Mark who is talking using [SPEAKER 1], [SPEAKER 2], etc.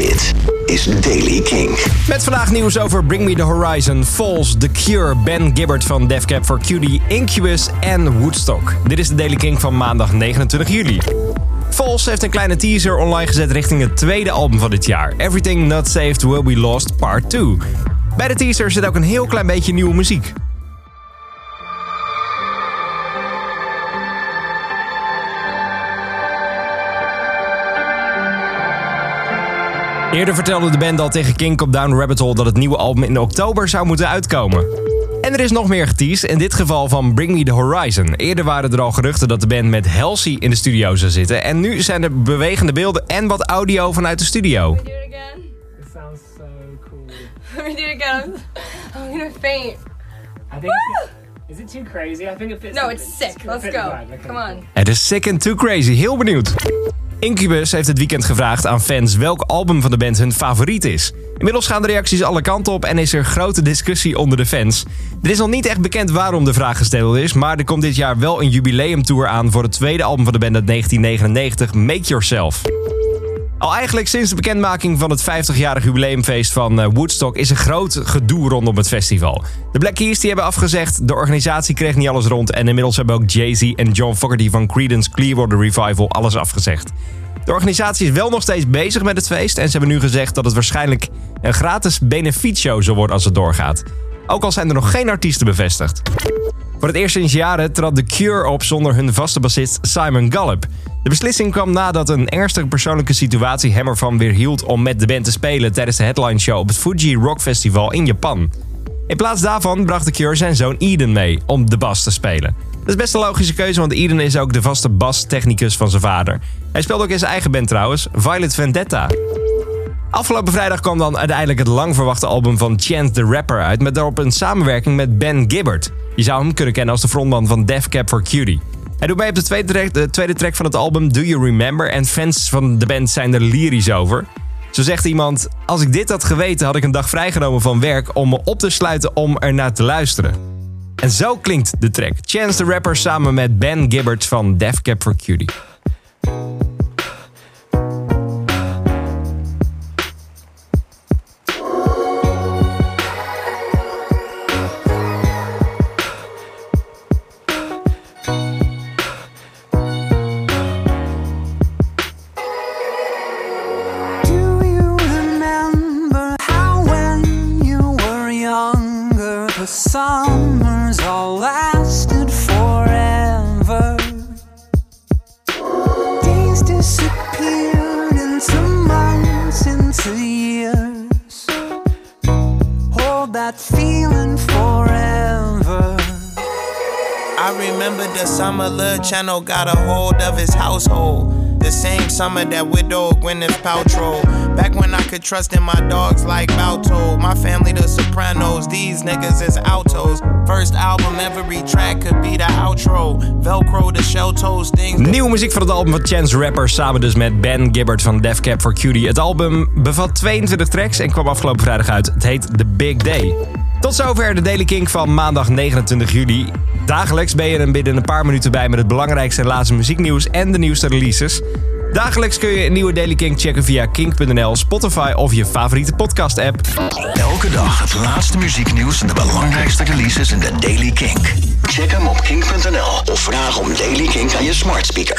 [SPEAKER 1] Dit is Daily King.
[SPEAKER 2] Met vandaag nieuws over Bring Me The Horizon, Falls, The Cure, Ben Gibbard van Def Cab for Cutie, Incubus en Woodstock. Dit is de Daily King van maandag 29 juli. Falls heeft een kleine teaser online gezet richting het tweede album van dit jaar. Everything Not Saved Will Be Lost Part 2. Bij de teaser zit ook een heel klein beetje nieuwe muziek. Eerder vertelde de band al tegen King op Down Rabbit Hole dat het nieuwe album in oktober zou moeten uitkomen. En er is nog meer geteased, in dit geval van Bring Me The Horizon. Eerder waren er al geruchten dat de band met Halsey in de studio zou zitten. En nu zijn er bewegende beelden en wat audio vanuit de studio.
[SPEAKER 3] Do it again.
[SPEAKER 4] It sounds so cool.
[SPEAKER 3] Let me do it again. I'm, gonna faint.
[SPEAKER 4] I think. Is it too crazy? I think it fits.
[SPEAKER 3] No, it's sick. Let's go. Come on.
[SPEAKER 2] Het is sick and too crazy, heel benieuwd. Incubus heeft het weekend gevraagd aan fans welk album van de band hun favoriet is. Inmiddels gaan de reacties alle kanten op en is er grote discussie onder de fans. Er is nog niet echt bekend waarom de vraag gesteld is, maar er komt dit jaar wel een jubileumtour aan voor het tweede album van de band uit 1999, Make Yourself. Al eigenlijk sinds de bekendmaking van het 50-jarig jubileumfeest van eh, Woodstock is er groot gedoe rondom het festival. De Black Keys die hebben afgezegd, de organisatie kreeg niet alles rond en inmiddels hebben ook Jay-Z en John Fogerty van Creedence Clearwater Revival alles afgezegd. De organisatie is wel nog steeds bezig met het feest en ze hebben nu gezegd dat het waarschijnlijk een gratis benefietshow zal worden als het doorgaat. Ook al zijn er nog geen artiesten bevestigd. Voor het eerst sinds jaren trad The Cure op zonder hun vaste bassist Simon Gallup. De beslissing kwam nadat een ernstige persoonlijke situatie hem ervan weerhield om met de band te spelen tijdens de headline show op het Fuji Rock Festival in Japan. In plaats daarvan bracht The Cure zijn zoon Eden mee om de bas te spelen. Dat is best een logische keuze, want Eden is ook de vaste bastechnicus van zijn vader. Hij speelt ook in zijn eigen band trouwens, Violet Vendetta. Afgelopen vrijdag kwam dan uiteindelijk het lang verwachte album van Chance the Rapper uit... met daarop een samenwerking met Ben Gibbard. Je zou hem kunnen kennen als de frontman van Def Cab for Cutie. Hij doet mee op de tweede track, de tweede track van het album Do You Remember... en fans van de band zijn er lyrisch over. Zo zegt iemand... Als ik dit had geweten had ik een dag vrijgenomen van werk... om me op te sluiten om er naar te luisteren. En zo klinkt de track. Chance the Rapper samen met Ben Gibbard van Def Cab for Cutie.
[SPEAKER 5] The summers all lasted forever? Days disappeared into months, into years. Hold that feeling forever.
[SPEAKER 6] I remember the summer Lil Channel got a hold of his household. The same summer that widowed Gwyneth Paltrow. Back when I could trust in my dogs like Balto. My family, the Sopranos, these niggas is altos. First album, every track could be the outro. Velcro, the shell toes, things.
[SPEAKER 2] Nieuwe muziek van het album van Chance Rapper samen dus met Ben Gibbard van Def Cab for Cutie. Het album bevat 22 tracks en kwam afgelopen vrijdag uit. Het heet The Big Day. Tot zover de Daily King van maandag 29 juli. Dagelijks ben je er binnen een paar minuten bij met het belangrijkste en laatste muzieknieuws en de nieuwste releases. Dagelijks kun je een nieuwe Daily King checken via kink.nl, Spotify of je favoriete podcast app.
[SPEAKER 1] Elke dag het laatste muzieknieuws en de belangrijkste releases in de Daily King. Check hem op kink.nl of vraag om Daily King aan je smart speaker.